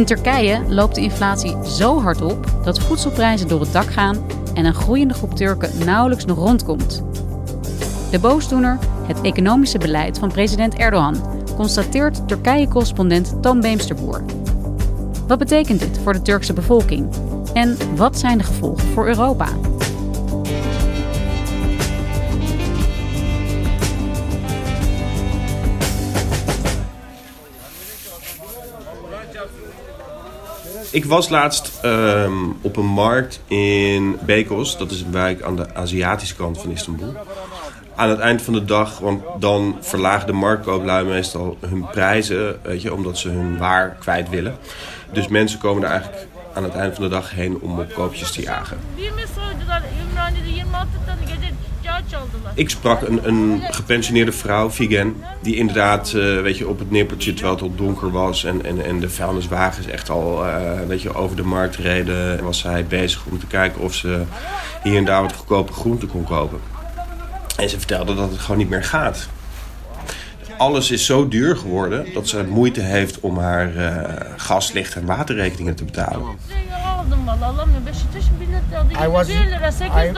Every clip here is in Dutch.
In Turkije loopt de inflatie zo hard op dat voedselprijzen door het dak gaan en een groeiende groep Turken nauwelijks nog rondkomt. De boosdoener, het economische beleid van president Erdogan, constateert Turkije-correspondent Toon Beemsterboer. Wat betekent dit voor de Turkse bevolking? En wat zijn de gevolgen voor Europa? Ik was laatst ehm, op een markt in Bekos. Dat is een wijk aan de Aziatische kant van Istanbul. Aan het eind van de dag, want dan verlagen de marktkooplui meestal hun prijzen, weet je, omdat ze hun waar kwijt willen. Dus mensen komen er eigenlijk aan het eind van de dag heen om op koopjes te jagen. Ik sprak een, een gepensioneerde vrouw, Vigen, die inderdaad uh, weet je, op het nippertje terwijl het al donker was en, en, en de vuilniswagens echt al uh, weet je, over de markt reden, was zij bezig om te kijken of ze hier en daar wat goedkope groenten kon kopen. En ze vertelde dat het gewoon niet meer gaat. Alles is zo duur geworden dat ze moeite heeft om haar uh, gas, licht en waterrekeningen te betalen. I was, I, I,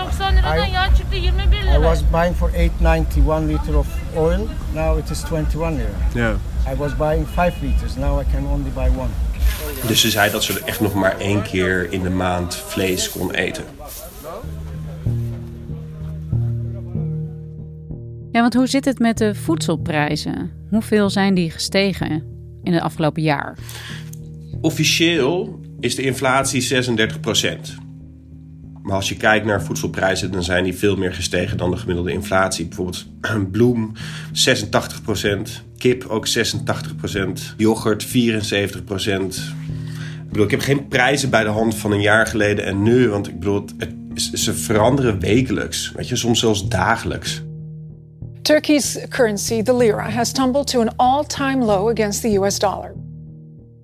I was buying for 8.90 one liter of oil. Now it is 21 lira. Ja. I was buying 5 liters. Now I can only buy one. Dus ze zei dat ze echt nog maar één keer in de maand vlees kon eten. Ja, want hoe zit het met de voedselprijzen? Hoeveel zijn die gestegen in het afgelopen jaar? Officieel is de inflatie 36 Maar als je kijkt naar voedselprijzen, dan zijn die veel meer gestegen dan de gemiddelde inflatie. Bijvoorbeeld bloem 86% kip ook 86% yoghurt 74 Ik bedoel, ik heb geen prijzen bij de hand van een jaar geleden en nu, want ik bedoel, het, ze veranderen wekelijks, weet je, soms zelfs dagelijks. Turkey's currency, the lira, has tumbled to an all time low against the US dollar.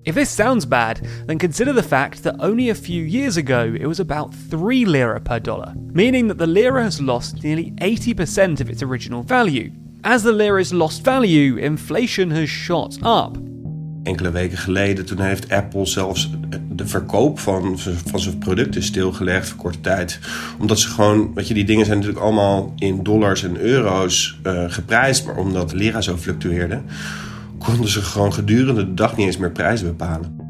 If this sounds bad, then consider the fact that only a few years ago it was about 3 lira per dollar, meaning that the lira has lost nearly 80% of its original value. As the lira's lost value, inflation has shot up. Enkele weken geleden toen heeft Apple zelfs de verkoop van, van zijn producten stilgelegd voor korte tijd. Omdat ze gewoon, weet je, die dingen zijn natuurlijk allemaal in dollars en euro's uh, geprijsd. Maar omdat de lira zo fluctueerde, konden ze gewoon gedurende de dag niet eens meer prijzen bepalen.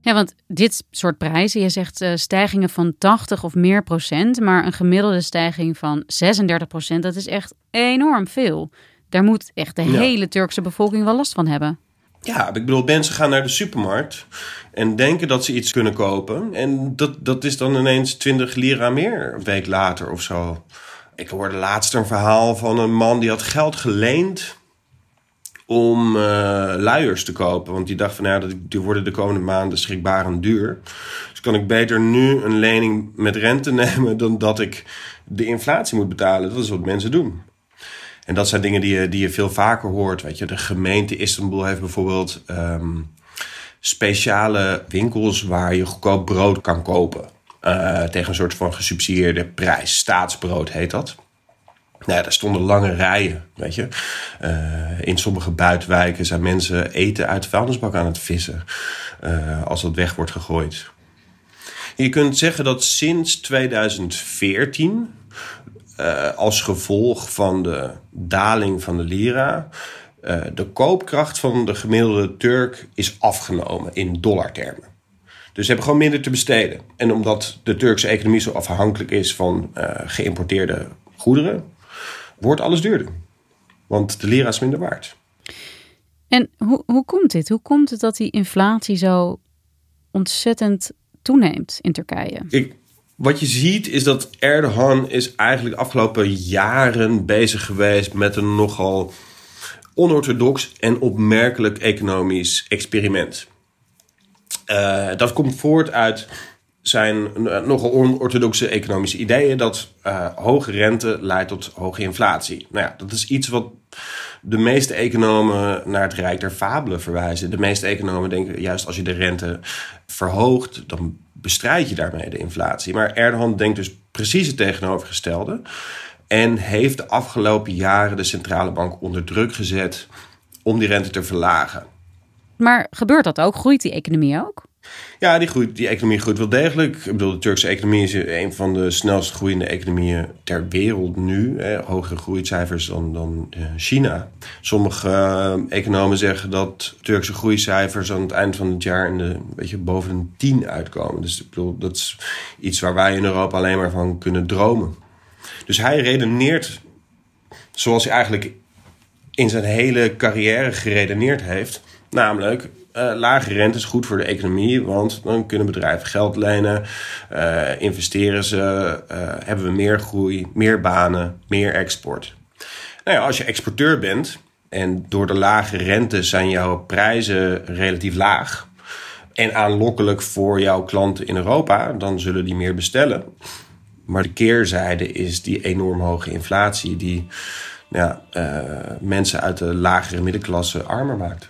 Ja, want dit soort prijzen, je zegt uh, stijgingen van 80 of meer procent, maar een gemiddelde stijging van 36 procent, dat is echt enorm veel. Daar moet echt de hele Turkse bevolking wel last van hebben. Ja, ik bedoel, mensen gaan naar de supermarkt en denken dat ze iets kunnen kopen. En dat, dat is dan ineens 20 lira meer een week later of zo. Ik hoorde laatst een verhaal van een man die had geld geleend om uh, luiers te kopen. Want die dacht van, ja, die worden de komende maanden schrikbarend duur. Dus kan ik beter nu een lening met rente nemen dan dat ik de inflatie moet betalen. Dat is wat mensen doen. En dat zijn dingen die je, die je veel vaker hoort. Weet je, de gemeente Istanbul heeft bijvoorbeeld um, speciale winkels waar je goedkoop brood kan kopen. Uh, tegen een soort van gesubsidieerde prijs. Staatsbrood heet dat. Nou ja, daar stonden lange rijen, weet je. Uh, in sommige buitenwijken zijn mensen eten uit vuilnisbak aan het vissen. Uh, als dat weg wordt gegooid. Je kunt zeggen dat sinds 2014 uh, als gevolg van de daling van de lira. De koopkracht van de gemiddelde Turk is afgenomen in dollartermen. Dus ze hebben gewoon minder te besteden. En omdat de Turkse economie zo afhankelijk is van uh, geïmporteerde goederen, wordt alles duurder. Want de lira is minder waard. En hoe, hoe komt dit? Hoe komt het dat die inflatie zo ontzettend toeneemt in Turkije. Ik, wat je ziet is dat Erdogan is eigenlijk de afgelopen jaren bezig geweest met een nogal onorthodox en opmerkelijk economisch experiment. Uh, dat komt voort uit zijn nogal onorthodoxe economische ideeën dat uh, hoge rente leidt tot hoge inflatie. Nou ja, dat is iets wat de meeste economen naar het Rijk der Fabelen verwijzen. De meeste economen denken juist als je de rente verhoogt, dan bestrijd je daarmee de inflatie. Maar Erdogan denkt dus precies het tegenovergestelde. En heeft de afgelopen jaren de centrale bank onder druk gezet om die rente te verlagen. Maar gebeurt dat ook? Groeit die economie ook? Ja, die, groeit, die economie groeit wel degelijk. Ik bedoel, de Turkse economie is een van de snelst groeiende economieën ter wereld nu. Hè, hogere groeicijfers dan, dan eh, China. Sommige uh, economen zeggen dat Turkse groeicijfers aan het eind van het jaar in de, weet boven een 10 uitkomen. Dus ik bedoel, dat is iets waar wij in Europa alleen maar van kunnen dromen. Dus hij redeneert zoals hij eigenlijk in zijn hele carrière geredeneerd heeft. Namelijk, uh, lage rente is goed voor de economie, want dan kunnen bedrijven geld lenen, uh, investeren ze, uh, hebben we meer groei, meer banen, meer export. Nou ja, als je exporteur bent en door de lage rente zijn jouw prijzen relatief laag en aanlokkelijk voor jouw klanten in Europa, dan zullen die meer bestellen. Maar de keerzijde is die enorm hoge inflatie die ja, mensen uit de lagere middenklasse armer maakt.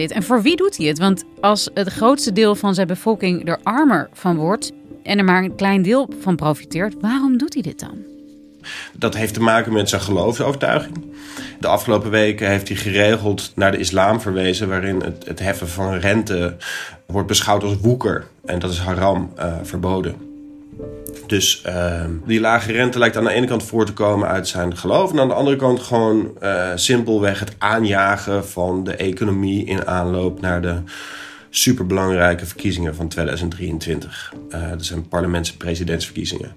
Dit en voor wie doet hij het? Want als het grootste deel van zijn bevolking er armer van wordt en er maar een klein deel van profiteert, waarom doet hij dit dan? Dat heeft te maken met zijn geloofsovertuiging. De afgelopen weken heeft hij geregeld naar de islam verwezen, waarin het, het heffen van rente wordt beschouwd als woeker. En dat is haram, uh, verboden. Dus uh, die lage rente lijkt aan de ene kant voor te komen uit zijn geloof. En aan de andere kant gewoon uh, simpelweg het aanjagen van de economie in aanloop naar de superbelangrijke verkiezingen van 2023. Uh, dat zijn parlements- en presidentsverkiezingen.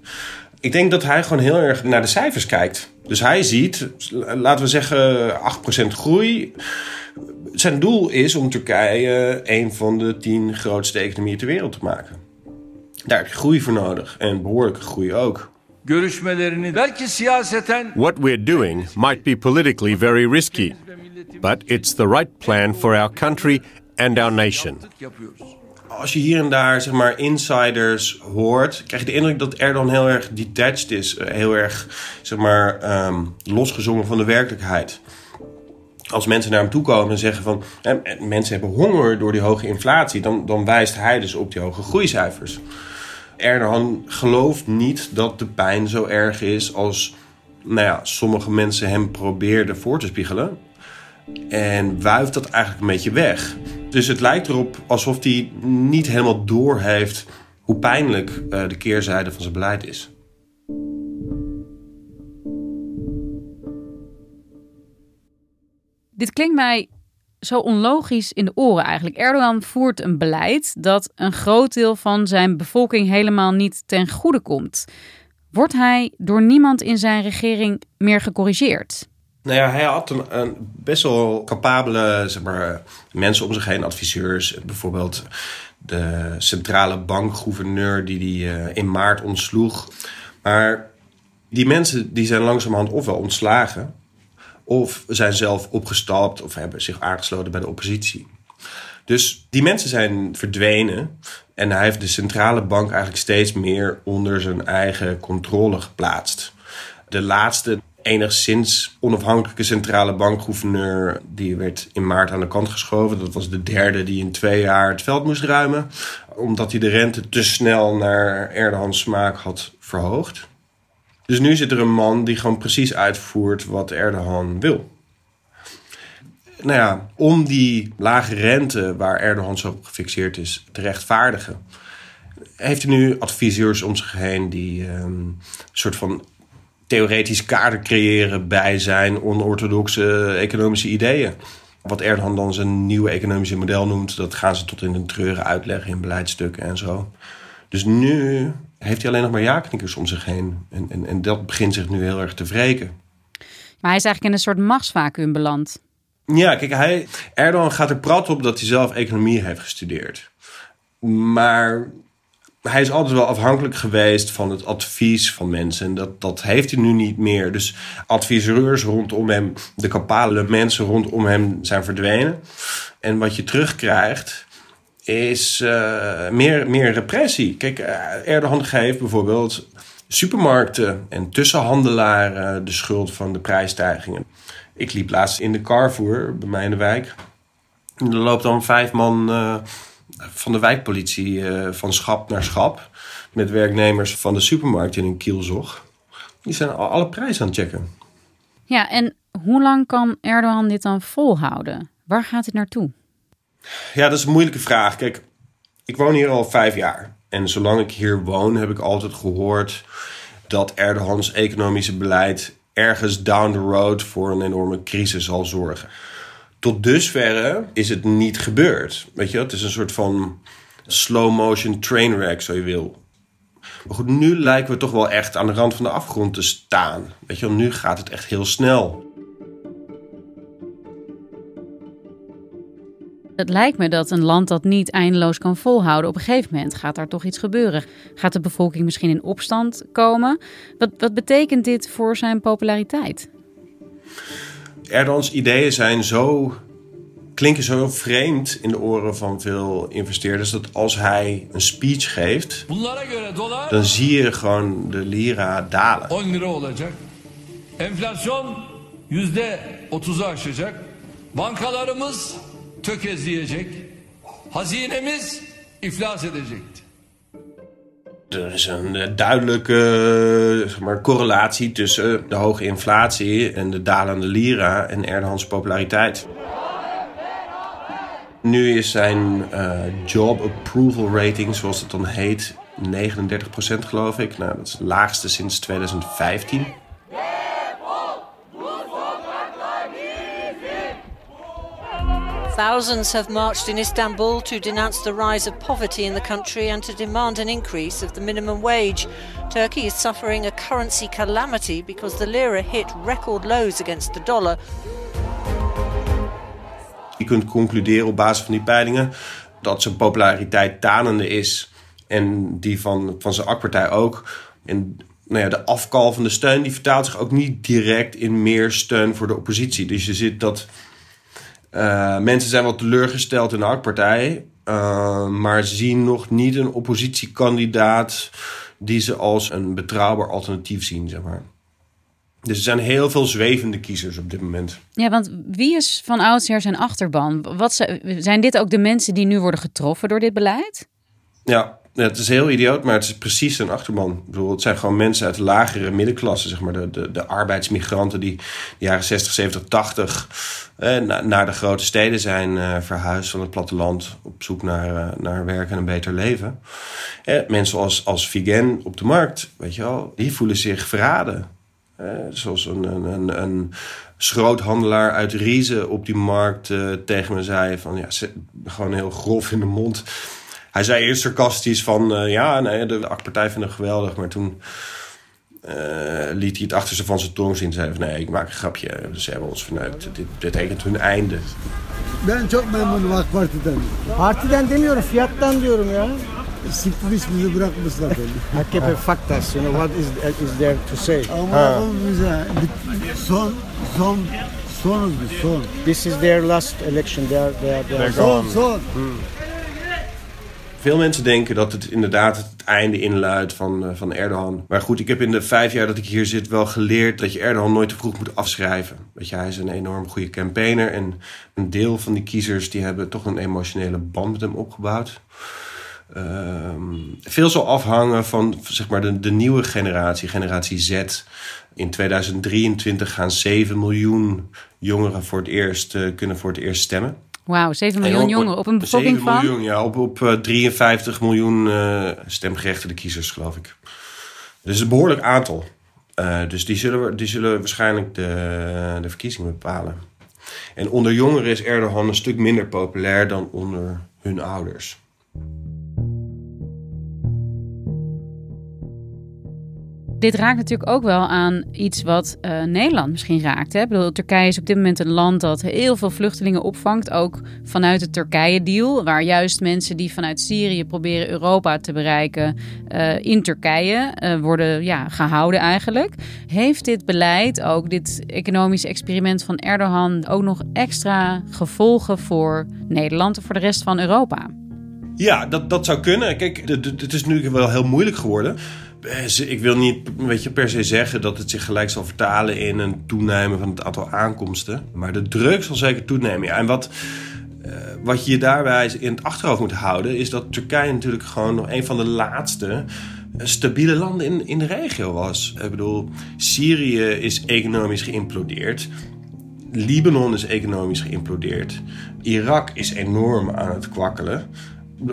Ik denk dat hij gewoon heel erg naar de cijfers kijkt. Dus hij ziet, laten we zeggen, 8% groei. Zijn doel is om Turkije een van de tien grootste economieën ter wereld te maken. Daar heb je groei voor nodig en behoorlijke groei ook. What we're doing might be politically very risky, but it's the right plan for our country and our nation. Als je hier en daar zeg maar, insiders hoort, krijg je de indruk dat Erdogan heel erg detached is. Heel erg zeg maar, um, losgezongen van de werkelijkheid. Als mensen naar hem toe komen en zeggen van mensen hebben honger door die hoge inflatie, dan, dan wijst hij dus op die hoge groeicijfers. Erdogan gelooft niet dat de pijn zo erg is als nou ja, sommige mensen hem probeerden voor te spiegelen. En wuift dat eigenlijk een beetje weg. Dus het lijkt erop alsof hij niet helemaal door heeft hoe pijnlijk uh, de keerzijde van zijn beleid is. Dit klinkt mij zo onlogisch in de oren eigenlijk. Erdogan voert een beleid dat een groot deel van zijn bevolking helemaal niet ten goede komt. Wordt hij door niemand in zijn regering meer gecorrigeerd? Nou ja, hij had een, best wel capabele zeg maar, mensen om zich heen, adviseurs. Bijvoorbeeld de centrale bankgouverneur die hij uh, in maart ontsloeg. Maar die mensen die zijn langzamerhand ofwel ontslagen of zijn zelf opgestapt of hebben zich aangesloten bij de oppositie. Dus die mensen zijn verdwenen. En hij heeft de centrale bank eigenlijk steeds meer onder zijn eigen controle geplaatst. De laatste enigszins onafhankelijke centrale bankgouverneur... die werd in maart aan de kant geschoven. Dat was de derde die in twee jaar het veld moest ruimen. Omdat hij de rente te snel naar Erdogans smaak had verhoogd. Dus nu zit er een man die gewoon precies uitvoert wat Erdogan wil. Nou ja, om die lage rente waar Erdogan zo op gefixeerd is te rechtvaardigen, heeft hij nu adviseurs om zich heen die um, een soort van theoretisch kader creëren bij zijn onorthodoxe economische ideeën. Wat Erdogan dan zijn nieuwe economische model noemt, dat gaan ze tot in de treuren uitleggen in beleidstukken en zo. Dus nu heeft hij alleen nog maar ja-knikkers om zich heen. En, en, en dat begint zich nu heel erg te wreken. Maar hij is eigenlijk in een soort machtsvacuum beland. Ja, kijk, hij, Erdogan gaat er prat op dat hij zelf economie heeft gestudeerd. Maar hij is altijd wel afhankelijk geweest van het advies van mensen. En dat, dat heeft hij nu niet meer. Dus adviseurs rondom hem, de kapale mensen rondom hem zijn verdwenen. En wat je terugkrijgt is uh, meer, meer repressie. Kijk, uh, Erdogan geeft bijvoorbeeld supermarkten en tussenhandelaren de schuld van de prijsstijgingen. Ik liep laatst in de Carrefour bij mij in de wijk. En er loopt dan vijf man uh, van de wijkpolitie van schap naar schap. Met werknemers van de supermarkt in een kielzog. Die zijn alle prijzen aan het checken. Ja, en hoe lang kan Erdogan dit dan volhouden? Waar gaat het naartoe? Ja, dat is een moeilijke vraag. Kijk, ik woon hier al vijf jaar. En zolang ik hier woon, heb ik altijd gehoord dat Erdogans economische beleid ergens down the road voor een enorme crisis zal zorgen. Tot dusverre is het niet gebeurd. Weet je, het is een soort van slow motion trainwreck, zo je wil. Maar goed, nu lijken we toch wel echt aan de rand van de afgrond te staan. Weet je, nu gaat het echt heel snel. Het lijkt me dat een land dat niet eindeloos kan volhouden, op een gegeven moment gaat daar toch iets gebeuren. Gaat de bevolking misschien in opstand komen? Wat, wat betekent dit voor zijn populariteit? Erdogans ideeën zijn zo, klinken zo vreemd in de oren van veel investeerders dat als hij een speech geeft, dan zie je gewoon de lira dalen. 10 lira olacak. Enflasyon %30'ı aşacak. Bankalarımız tökezleyecek. Hazinemiz iflas edecekti. Er is een duidelijke zeg maar, correlatie tussen de hoge inflatie en de dalende lira en Erdogans populariteit. Nu is zijn uh, job approval rating, zoals het dan heet, 39% geloof ik. Nou, dat is het laagste sinds 2015. Thousands have marched in Istanbul to denounce the rise of poverty in the country and to demand an increase of the minimum wage. Turkey is suffering a currency calamity because the lira hit record lows against the dollar. Je kunt concluderen op basis van die peilingen dat zijn populariteit tanende is en die van, van zijn AK-partij ook. En nou ja, de steun die vertaalt zich ook niet direct in meer steun voor de oppositie. Dus je ziet dat uh, mensen zijn wel teleurgesteld in de AK-partij, uh, maar zien nog niet een oppositiekandidaat die ze als een betrouwbaar alternatief zien, zeg maar. Dus er zijn heel veel zwevende kiezers op dit moment. Ja, want wie is van oudsher zijn achterban? Wat zijn dit ook de mensen die nu worden getroffen door dit beleid? Ja, het is heel idioot, maar het is precies een achterban. Ik het zijn gewoon mensen uit de lagere middenklasse, zeg maar. De, de, de arbeidsmigranten die de jaren 60, 70, 80 eh, naar de grote steden zijn eh, verhuisd van het platteland op zoek naar, uh, naar werk en een beter leven. Eh, mensen als, als Vigen op de markt, weet je wel, die voelen zich verraden. Eh, zoals een, een, een, een schroothandelaar uit Riese op die markt eh, tegen me zei van ja, gewoon heel grof in de mond hij zei eerst sarcastisch van... Uh, ja, nee, de AK-partij vindt hem geweldig. Maar toen uh, liet hij het achterste van zijn tong zien. Zei van, nee, ik maak een grapje. Ze hebben ons verneukt. Dit betekent hun einde. Ben çok memnunum AK Parti'den. Partiden demiyorum, fiyattan diyorum ya. Siktir bizi bırakmışlar beni. AKP faktas, you know, what is, is there to say? Ama bize son, son, son, son. This is their last election. They are, they are, they are son, son. Hmm. Veel mensen denken dat het inderdaad het einde inluidt van, uh, van Erdogan. Maar goed, ik heb in de vijf jaar dat ik hier zit wel geleerd dat je Erdogan nooit te vroeg moet afschrijven. Weet je, hij is een enorm goede campaigner. En een deel van die kiezers die hebben toch een emotionele band met hem opgebouwd. Uh, veel zal afhangen van zeg maar, de, de nieuwe generatie, generatie Z. In 2023 gaan 7 miljoen jongeren voor het eerst, uh, kunnen voor het eerst stemmen. Wauw, 7 miljoen jongeren op een bevolking 7 miljoen, ja, op, op uh, 53 miljoen uh, stemgerechtigde kiezers, geloof ik. Dus een behoorlijk aantal. Uh, dus die zullen, die zullen waarschijnlijk de, de verkiezingen bepalen. En onder jongeren is Erdogan een stuk minder populair dan onder hun ouders. Dit raakt natuurlijk ook wel aan iets wat uh, Nederland misschien raakt. Hè? Ik bedoel, Turkije is op dit moment een land dat heel veel vluchtelingen opvangt. Ook vanuit de Turkije-deal. Waar juist mensen die vanuit Syrië proberen Europa te bereiken. Uh, in Turkije uh, worden ja, gehouden eigenlijk. Heeft dit beleid, ook dit economische experiment van Erdogan. ook nog extra gevolgen voor Nederland of voor de rest van Europa? Ja, dat, dat zou kunnen. Kijk, het is nu wel heel moeilijk geworden. Eh, ik wil niet weet je, per se zeggen dat het zich gelijk zal vertalen in een toenemen van het aantal aankomsten. Maar de druk zal zeker toenemen. En wat, uh, wat je daarbij in het achterhoofd moet houden, is dat Turkije natuurlijk gewoon nog een van de laatste eh, stabiele landen in, in de regio was. Ik bedoel, Syrië is economisch geïmplodeerd. Libanon is economisch geïmplodeerd. Irak is enorm aan het kwakkelen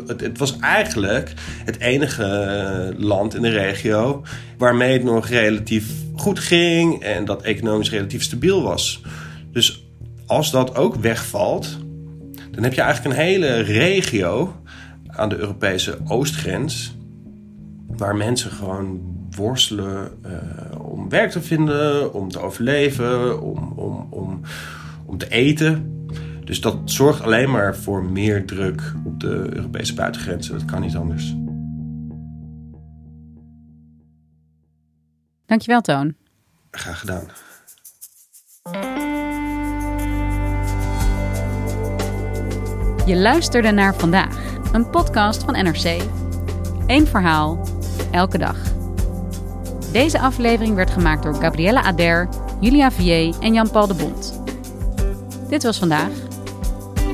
het, het, was eigenlijk het enige land in de regio waarmee het nog relatief goed ging en dat economisch relatief stabiel was. Dus als dat ook wegvalt, dan heb je eigenlijk een hele regio aan de Europese oostgrens waar mensen gewoon worstelen uh, om werk te vinden, om te overleven, om, om, om, om te eten. Dus dat zorgt alleen maar voor meer druk op de Europese buitengrenzen. Dat kan niet anders. Dankjewel, Toon. Graag gedaan. Je luisterde naar vandaag, een podcast van NRC. Eén verhaal, elke dag. Deze aflevering werd gemaakt door Gabriella Ader, Julia Vier en Jan-Paul de Bond. Dit was vandaag.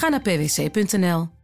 Ga naar pwc.nl.